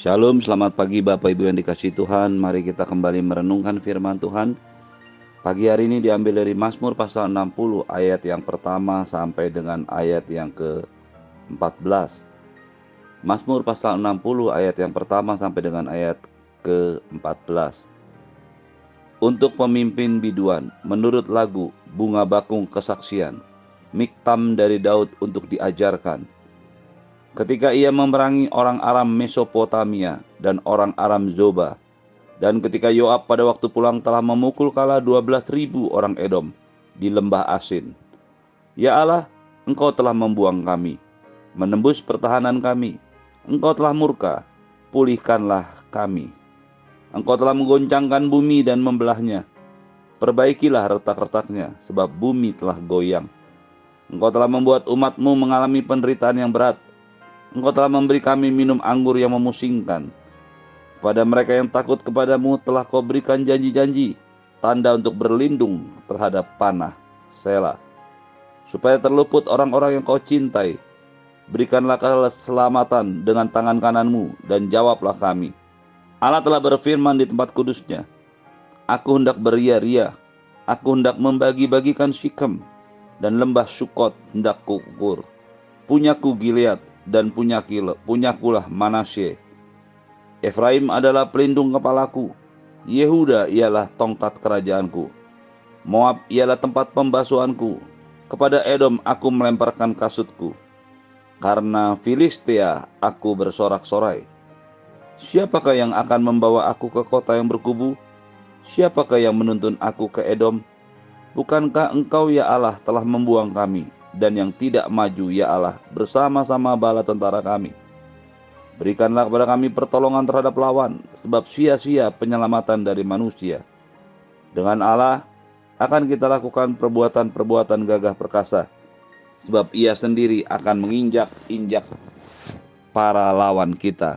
Shalom, selamat pagi Bapak Ibu yang dikasih Tuhan. Mari kita kembali merenungkan firman Tuhan. Pagi hari ini diambil dari Mazmur pasal 60 ayat yang pertama sampai dengan ayat yang ke-14. Mazmur pasal 60 ayat yang pertama sampai dengan ayat ke-14. Untuk pemimpin biduan, menurut lagu Bunga Bakung Kesaksian, Miktam dari Daud untuk diajarkan. Ketika ia memerangi orang Aram Mesopotamia dan orang Aram Zoba, dan ketika Yoab pada waktu pulang telah memukul kala 12 ribu orang Edom di lembah Asin. Ya Allah, Engkau telah membuang kami, menembus pertahanan kami. Engkau telah murka, pulihkanlah kami. Engkau telah menggoncangkan bumi dan membelahnya. Perbaikilah retak-retaknya, sebab bumi telah goyang. Engkau telah membuat umatmu mengalami penderitaan yang berat. Engkau telah memberi kami minum anggur yang memusingkan. Pada mereka yang takut kepadamu telah kau berikan janji-janji, tanda untuk berlindung terhadap panah. Sela. Supaya terluput orang-orang yang kau cintai. Berikanlah keselamatan dengan tangan kananmu dan jawablah kami. Allah telah berfirman di tempat kudusnya. Aku hendak beria-ria. Aku hendak membagi-bagikan Sikem dan lembah Sukot hendak kukur. Punyaku Gilead dan punyakulah, punyakulah Manasye Efraim adalah pelindung kepalaku. Yehuda ialah tongkat kerajaanku. Moab ialah tempat pembasuhanku. Kepada Edom aku melemparkan kasutku. Karena Filistia aku bersorak-sorai. Siapakah yang akan membawa aku ke kota yang berkubu? Siapakah yang menuntun aku ke Edom? Bukankah engkau ya Allah telah membuang kami dan yang tidak maju ya Allah bersama-sama bala tentara kami? Berikanlah kepada kami pertolongan terhadap lawan, sebab sia-sia penyelamatan dari manusia. Dengan Allah akan kita lakukan perbuatan-perbuatan gagah perkasa, sebab ia sendiri akan menginjak-injak para lawan kita.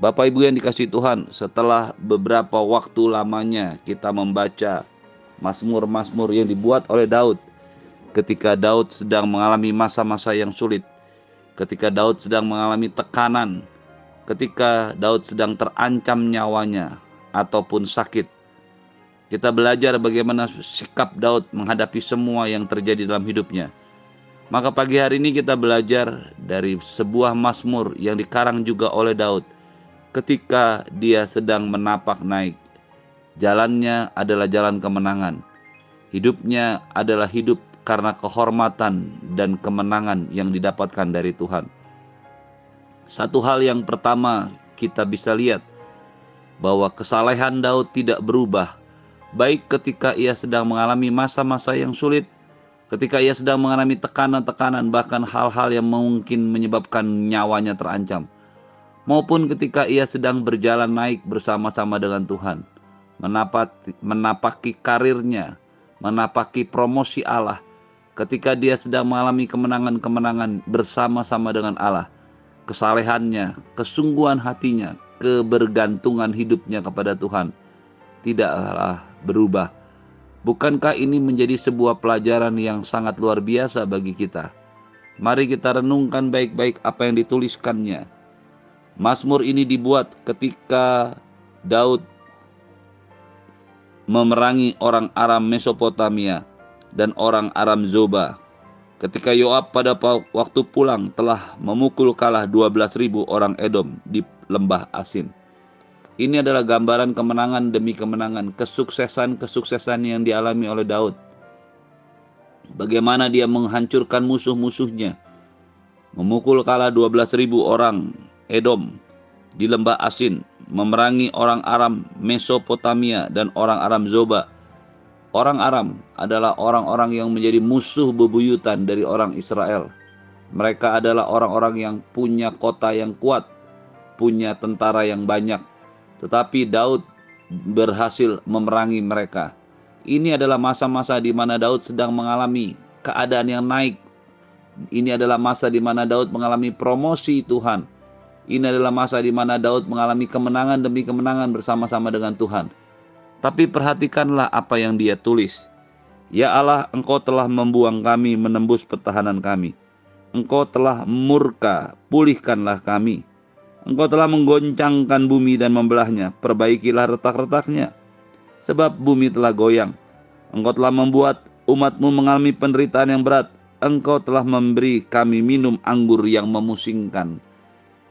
Bapak Ibu yang dikasih Tuhan, setelah beberapa waktu lamanya kita membaca Mazmur-Mazmur yang dibuat oleh Daud ketika Daud sedang mengalami masa-masa yang sulit ketika Daud sedang mengalami tekanan, ketika Daud sedang terancam nyawanya ataupun sakit. Kita belajar bagaimana sikap Daud menghadapi semua yang terjadi dalam hidupnya. Maka pagi hari ini kita belajar dari sebuah mazmur yang dikarang juga oleh Daud ketika dia sedang menapak naik. Jalannya adalah jalan kemenangan. Hidupnya adalah hidup karena kehormatan dan kemenangan yang didapatkan dari Tuhan. Satu hal yang pertama kita bisa lihat bahwa kesalehan Daud tidak berubah, baik ketika ia sedang mengalami masa-masa yang sulit, ketika ia sedang mengalami tekanan-tekanan, bahkan hal-hal yang mungkin menyebabkan nyawanya terancam, maupun ketika ia sedang berjalan naik bersama-sama dengan Tuhan, menapaki karirnya, menapaki promosi Allah, ketika dia sedang mengalami kemenangan-kemenangan bersama-sama dengan Allah. Kesalehannya, kesungguhan hatinya, kebergantungan hidupnya kepada Tuhan tidaklah berubah. Bukankah ini menjadi sebuah pelajaran yang sangat luar biasa bagi kita? Mari kita renungkan baik-baik apa yang dituliskannya. Mazmur ini dibuat ketika Daud memerangi orang Aram Mesopotamia dan orang Aram Zoba. Ketika Yoab pada waktu pulang telah memukul kalah 12.000 orang Edom di lembah Asin. Ini adalah gambaran kemenangan demi kemenangan, kesuksesan-kesuksesan yang dialami oleh Daud. Bagaimana dia menghancurkan musuh-musuhnya. Memukul kalah 12.000 orang Edom di lembah Asin, memerangi orang Aram Mesopotamia dan orang Aram Zoba Orang Aram adalah orang-orang yang menjadi musuh bebuyutan dari orang Israel. Mereka adalah orang-orang yang punya kota yang kuat, punya tentara yang banyak. Tetapi Daud berhasil memerangi mereka. Ini adalah masa-masa di mana Daud sedang mengalami keadaan yang naik. Ini adalah masa di mana Daud mengalami promosi Tuhan. Ini adalah masa di mana Daud mengalami kemenangan demi kemenangan bersama-sama dengan Tuhan. Tapi perhatikanlah apa yang dia tulis. Ya Allah, engkau telah membuang kami menembus pertahanan kami. Engkau telah murka, pulihkanlah kami. Engkau telah menggoncangkan bumi dan membelahnya, perbaikilah retak-retaknya. Sebab bumi telah goyang. Engkau telah membuat umatmu mengalami penderitaan yang berat. Engkau telah memberi kami minum anggur yang memusingkan.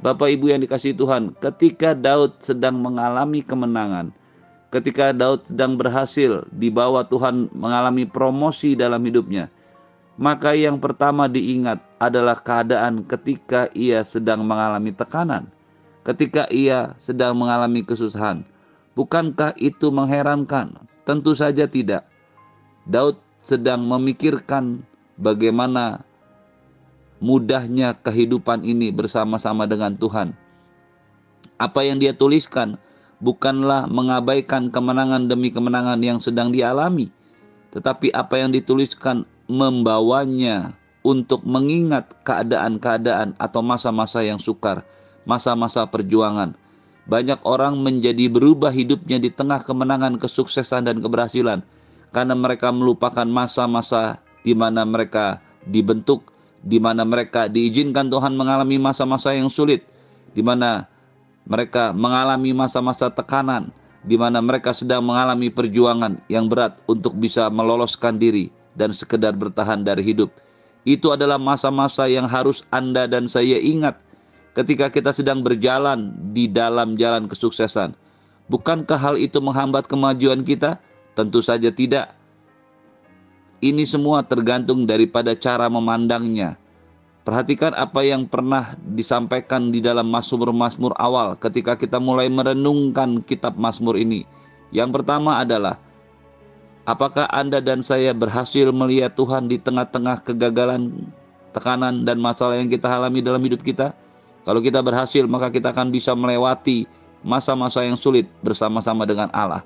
Bapak Ibu yang dikasih Tuhan, ketika Daud sedang mengalami kemenangan, ketika Daud sedang berhasil dibawa Tuhan mengalami promosi dalam hidupnya, maka yang pertama diingat adalah keadaan ketika ia sedang mengalami tekanan ketika ia sedang mengalami kesusahan. Bukankah itu mengherankan? Tentu saja tidak. Daud sedang memikirkan bagaimana mudahnya kehidupan ini bersama-sama dengan Tuhan. Apa yang dia tuliskan bukanlah mengabaikan kemenangan demi kemenangan yang sedang dialami, tetapi apa yang dituliskan membawanya untuk mengingat keadaan-keadaan atau masa-masa yang sukar masa-masa perjuangan. Banyak orang menjadi berubah hidupnya di tengah kemenangan, kesuksesan, dan keberhasilan karena mereka melupakan masa-masa di mana mereka dibentuk, di mana mereka diizinkan Tuhan mengalami masa-masa yang sulit, di mana mereka mengalami masa-masa tekanan, di mana mereka sedang mengalami perjuangan yang berat untuk bisa meloloskan diri dan sekedar bertahan dari hidup. Itu adalah masa-masa yang harus Anda dan saya ingat ketika kita sedang berjalan di dalam jalan kesuksesan. Bukankah hal itu menghambat kemajuan kita? Tentu saja tidak. Ini semua tergantung daripada cara memandangnya. Perhatikan apa yang pernah disampaikan di dalam Mazmur-Mazmur awal ketika kita mulai merenungkan kitab Mazmur ini. Yang pertama adalah apakah Anda dan saya berhasil melihat Tuhan di tengah-tengah kegagalan, tekanan dan masalah yang kita alami dalam hidup kita? Kalau kita berhasil, maka kita akan bisa melewati masa-masa yang sulit bersama-sama dengan Allah.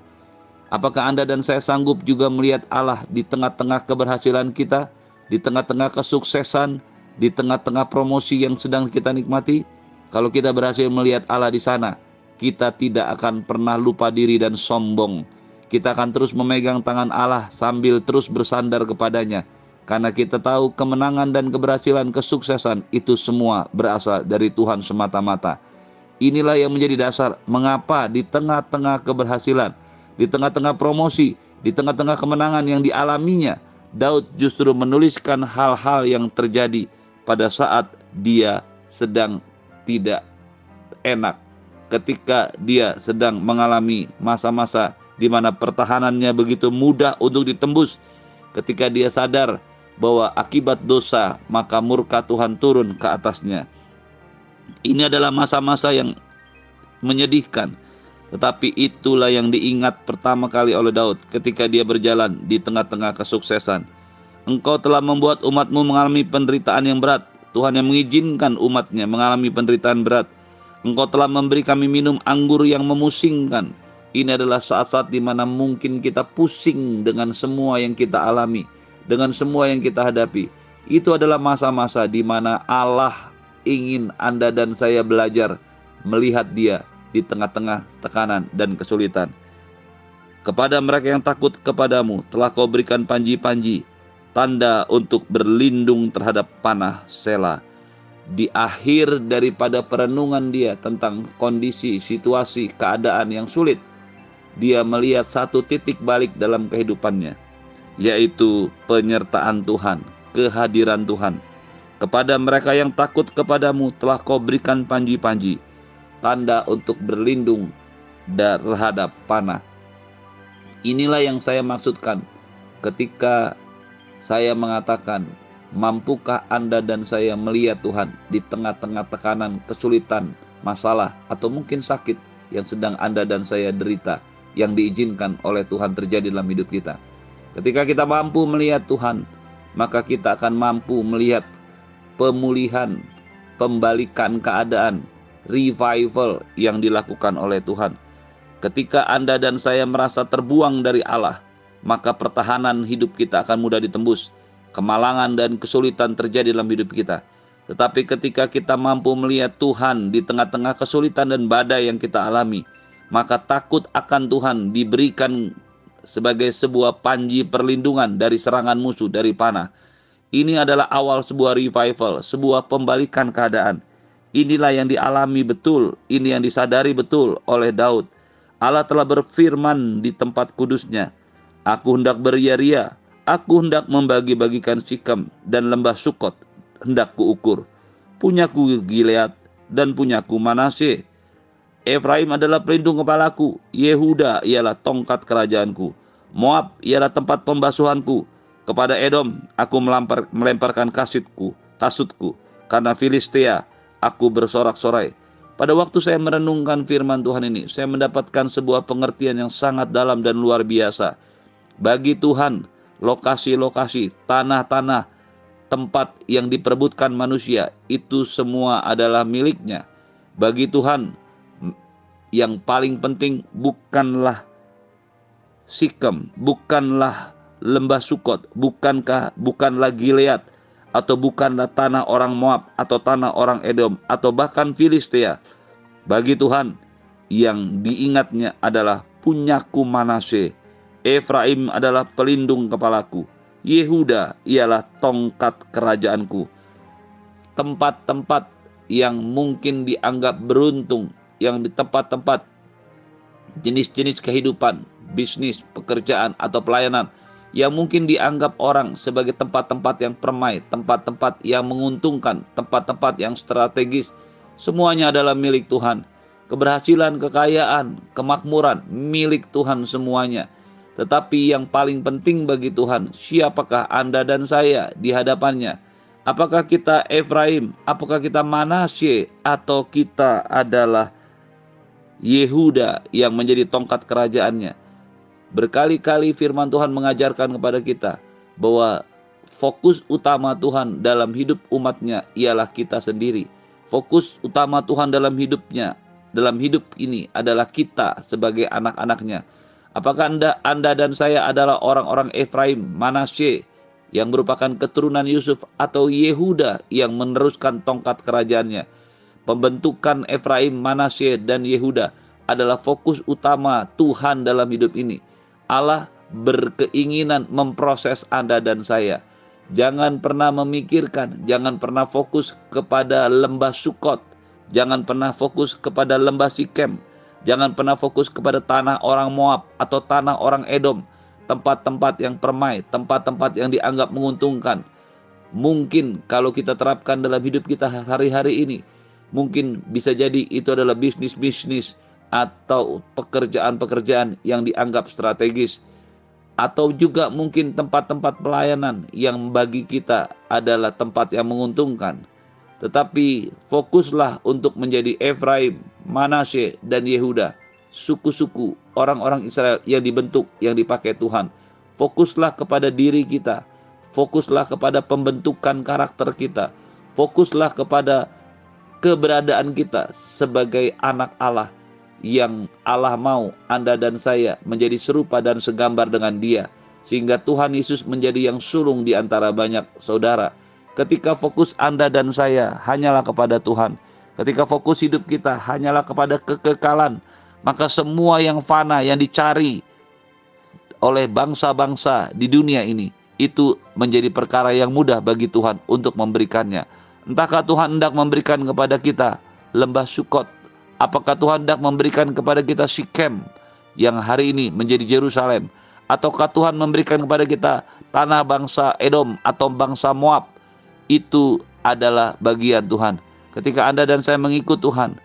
Apakah Anda dan saya sanggup juga melihat Allah di tengah-tengah keberhasilan kita, di tengah-tengah kesuksesan, di tengah-tengah promosi yang sedang kita nikmati? Kalau kita berhasil melihat Allah di sana, kita tidak akan pernah lupa diri dan sombong. Kita akan terus memegang tangan Allah sambil terus bersandar kepadanya karena kita tahu kemenangan dan keberhasilan, kesuksesan itu semua berasal dari Tuhan semata-mata. Inilah yang menjadi dasar mengapa di tengah-tengah keberhasilan, di tengah-tengah promosi, di tengah-tengah kemenangan yang dialaminya, Daud justru menuliskan hal-hal yang terjadi pada saat dia sedang tidak enak, ketika dia sedang mengalami masa-masa di mana pertahanannya begitu mudah untuk ditembus, ketika dia sadar bahwa akibat dosa maka murka Tuhan turun ke atasnya. Ini adalah masa-masa yang menyedihkan. Tetapi itulah yang diingat pertama kali oleh Daud ketika dia berjalan di tengah-tengah kesuksesan. Engkau telah membuat umatmu mengalami penderitaan yang berat. Tuhan yang mengizinkan umatnya mengalami penderitaan berat. Engkau telah memberi kami minum anggur yang memusingkan. Ini adalah saat-saat di mana mungkin kita pusing dengan semua yang kita alami dengan semua yang kita hadapi. Itu adalah masa-masa di mana Allah ingin Anda dan saya belajar melihat Dia di tengah-tengah tekanan dan kesulitan. Kepada mereka yang takut kepadamu, telah kau berikan panji-panji, tanda untuk berlindung terhadap panah Sela. Di akhir daripada perenungan dia tentang kondisi, situasi, keadaan yang sulit, dia melihat satu titik balik dalam kehidupannya yaitu penyertaan Tuhan, kehadiran Tuhan. Kepada mereka yang takut kepadamu telah kau berikan panji-panji, tanda untuk berlindung terhadap panah. Inilah yang saya maksudkan ketika saya mengatakan, mampukah Anda dan saya melihat Tuhan di tengah-tengah tekanan, kesulitan, masalah, atau mungkin sakit yang sedang Anda dan saya derita, yang diizinkan oleh Tuhan terjadi dalam hidup kita. Ketika kita mampu melihat Tuhan, maka kita akan mampu melihat pemulihan, pembalikan keadaan, revival yang dilakukan oleh Tuhan. Ketika Anda dan saya merasa terbuang dari Allah, maka pertahanan hidup kita akan mudah ditembus. Kemalangan dan kesulitan terjadi dalam hidup kita. Tetapi ketika kita mampu melihat Tuhan di tengah-tengah kesulitan dan badai yang kita alami, maka takut akan Tuhan diberikan sebagai sebuah panji perlindungan dari serangan musuh dari panah. Ini adalah awal sebuah revival, sebuah pembalikan keadaan. Inilah yang dialami betul, ini yang disadari betul oleh Daud. Allah telah berfirman di tempat kudusnya, Aku hendak beria-ria, aku hendak membagi-bagikan sikam dan lembah sukot, hendak kuukur. Punyaku Gilead dan punyaku Manase. Efraim adalah pelindung kepalaku, Yehuda ialah tongkat kerajaanku, Moab ialah tempat pembasuhanku. Kepada Edom aku melempar, melemparkan kasutku, kasutku, karena Filistia aku bersorak-sorai. Pada waktu saya merenungkan firman Tuhan ini, saya mendapatkan sebuah pengertian yang sangat dalam dan luar biasa. Bagi Tuhan, lokasi-lokasi, tanah-tanah, tempat yang diperebutkan manusia, itu semua adalah miliknya. Bagi Tuhan, yang paling penting bukanlah Sikem, bukanlah lembah Sukot, bukankah bukanlah Gilead, atau bukanlah tanah orang Moab atau tanah orang Edom atau bahkan Filistia. Bagi Tuhan yang diingatnya adalah punyaku Manase. Efraim adalah pelindung kepalaku. Yehuda ialah tongkat kerajaanku. Tempat-tempat yang mungkin dianggap beruntung, yang di tempat-tempat jenis-jenis kehidupan, bisnis, pekerjaan, atau pelayanan yang mungkin dianggap orang sebagai tempat-tempat yang permai, tempat-tempat yang menguntungkan, tempat-tempat yang strategis, semuanya adalah milik Tuhan. Keberhasilan, kekayaan, kemakmuran milik Tuhan semuanya. Tetapi yang paling penting bagi Tuhan, siapakah Anda dan saya di hadapannya? Apakah kita Efraim? Apakah kita Manasye? Atau kita adalah Yehuda yang menjadi tongkat kerajaannya? Berkali-kali firman Tuhan mengajarkan kepada kita bahwa fokus utama Tuhan dalam hidup umatnya ialah kita sendiri. Fokus utama Tuhan dalam hidupnya, dalam hidup ini adalah kita sebagai anak-anaknya. Apakah anda, anda dan saya adalah orang-orang Efraim, Manasye, yang merupakan keturunan Yusuf atau Yehuda yang meneruskan tongkat kerajaannya? Pembentukan Efraim, Manasye, dan Yehuda adalah fokus utama Tuhan dalam hidup ini. Allah berkeinginan memproses Anda dan saya. Jangan pernah memikirkan, jangan pernah fokus kepada lembah Sukot, jangan pernah fokus kepada lembah Sikem, jangan pernah fokus kepada tanah orang Moab atau tanah orang Edom, tempat-tempat yang permai, tempat-tempat yang dianggap menguntungkan. Mungkin kalau kita terapkan dalam hidup kita hari-hari ini, mungkin bisa jadi itu adalah bisnis-bisnis atau pekerjaan-pekerjaan yang dianggap strategis atau juga mungkin tempat-tempat pelayanan yang bagi kita adalah tempat yang menguntungkan. Tetapi fokuslah untuk menjadi Efraim, Manasye, dan Yehuda, suku-suku orang-orang Israel yang dibentuk, yang dipakai Tuhan. Fokuslah kepada diri kita, fokuslah kepada pembentukan karakter kita, fokuslah kepada keberadaan kita sebagai anak Allah yang Allah mau Anda dan saya menjadi serupa dan segambar dengan Dia, sehingga Tuhan Yesus menjadi yang sulung di antara banyak saudara. Ketika fokus Anda dan saya hanyalah kepada Tuhan, ketika fokus hidup kita hanyalah kepada kekekalan, maka semua yang fana yang dicari oleh bangsa-bangsa di dunia ini itu menjadi perkara yang mudah bagi Tuhan untuk memberikannya. Entahkah Tuhan hendak memberikan kepada kita lembah Sukot Apakah Tuhan hendak memberikan kepada kita Sikem yang hari ini menjadi Jerusalem? Ataukah Tuhan memberikan kepada kita tanah bangsa Edom atau bangsa Moab? Itu adalah bagian Tuhan. Ketika Anda dan saya mengikut Tuhan,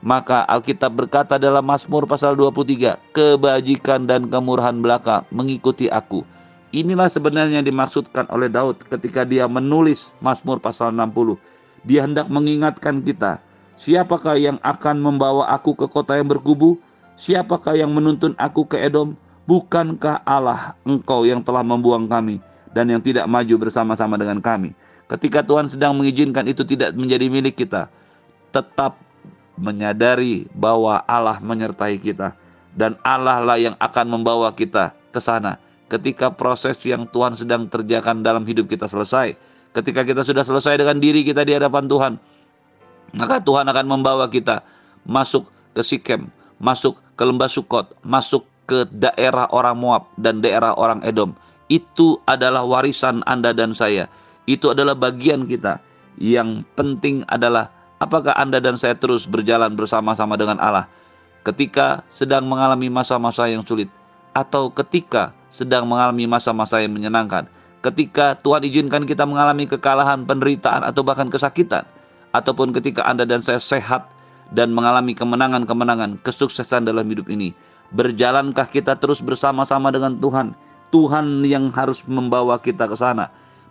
maka Alkitab berkata dalam Mazmur pasal 23, kebajikan dan kemurahan belaka mengikuti aku. Inilah sebenarnya yang dimaksudkan oleh Daud ketika dia menulis Mazmur pasal 60. Dia hendak mengingatkan kita Siapakah yang akan membawa aku ke kota yang berkubu? Siapakah yang menuntun aku ke Edom? Bukankah Allah engkau yang telah membuang kami dan yang tidak maju bersama-sama dengan kami? Ketika Tuhan sedang mengizinkan itu tidak menjadi milik kita, tetap menyadari bahwa Allah menyertai kita dan Allah lah yang akan membawa kita ke sana. Ketika proses yang Tuhan sedang kerjakan dalam hidup kita selesai, ketika kita sudah selesai dengan diri kita di hadapan Tuhan, maka Tuhan akan membawa kita masuk ke Sikem, masuk ke lembah Sukot, masuk ke daerah orang Moab dan daerah orang Edom. Itu adalah warisan Anda dan saya. Itu adalah bagian kita. Yang penting adalah Apakah Anda dan saya terus berjalan bersama-sama dengan Allah ketika sedang mengalami masa-masa yang sulit atau ketika sedang mengalami masa-masa yang menyenangkan? Ketika Tuhan izinkan kita mengalami kekalahan, penderitaan atau bahkan kesakitan ataupun ketika Anda dan saya sehat dan mengalami kemenangan-kemenangan, kesuksesan dalam hidup ini. Berjalankah kita terus bersama-sama dengan Tuhan? Tuhan yang harus membawa kita ke sana.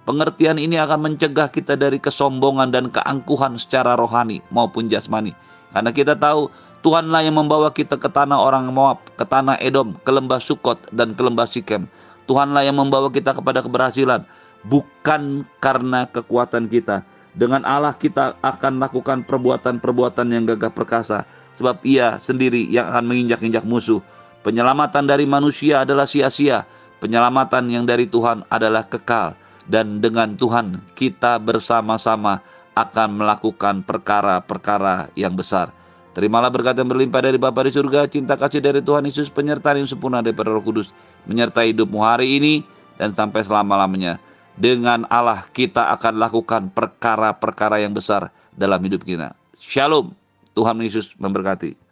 Pengertian ini akan mencegah kita dari kesombongan dan keangkuhan secara rohani maupun jasmani. Karena kita tahu Tuhanlah yang membawa kita ke tanah orang Moab, ke tanah Edom, ke lembah Sukot, dan ke lembah Sikem. Tuhanlah yang membawa kita kepada keberhasilan, bukan karena kekuatan kita. Dengan Allah kita akan lakukan perbuatan-perbuatan yang gagah perkasa, sebab ia sendiri yang akan menginjak-injak musuh. Penyelamatan dari manusia adalah sia-sia, penyelamatan yang dari Tuhan adalah kekal dan dengan Tuhan kita bersama-sama akan melakukan perkara-perkara yang besar. Terimalah berkat yang berlimpah dari Bapa di surga, cinta kasih dari Tuhan Yesus, penyertaan yang sempurna daripada Roh Kudus, menyertai hidupmu hari ini dan sampai selama-lamanya. Dengan Allah kita akan lakukan perkara-perkara yang besar dalam hidup kita. Shalom. Tuhan Yesus memberkati.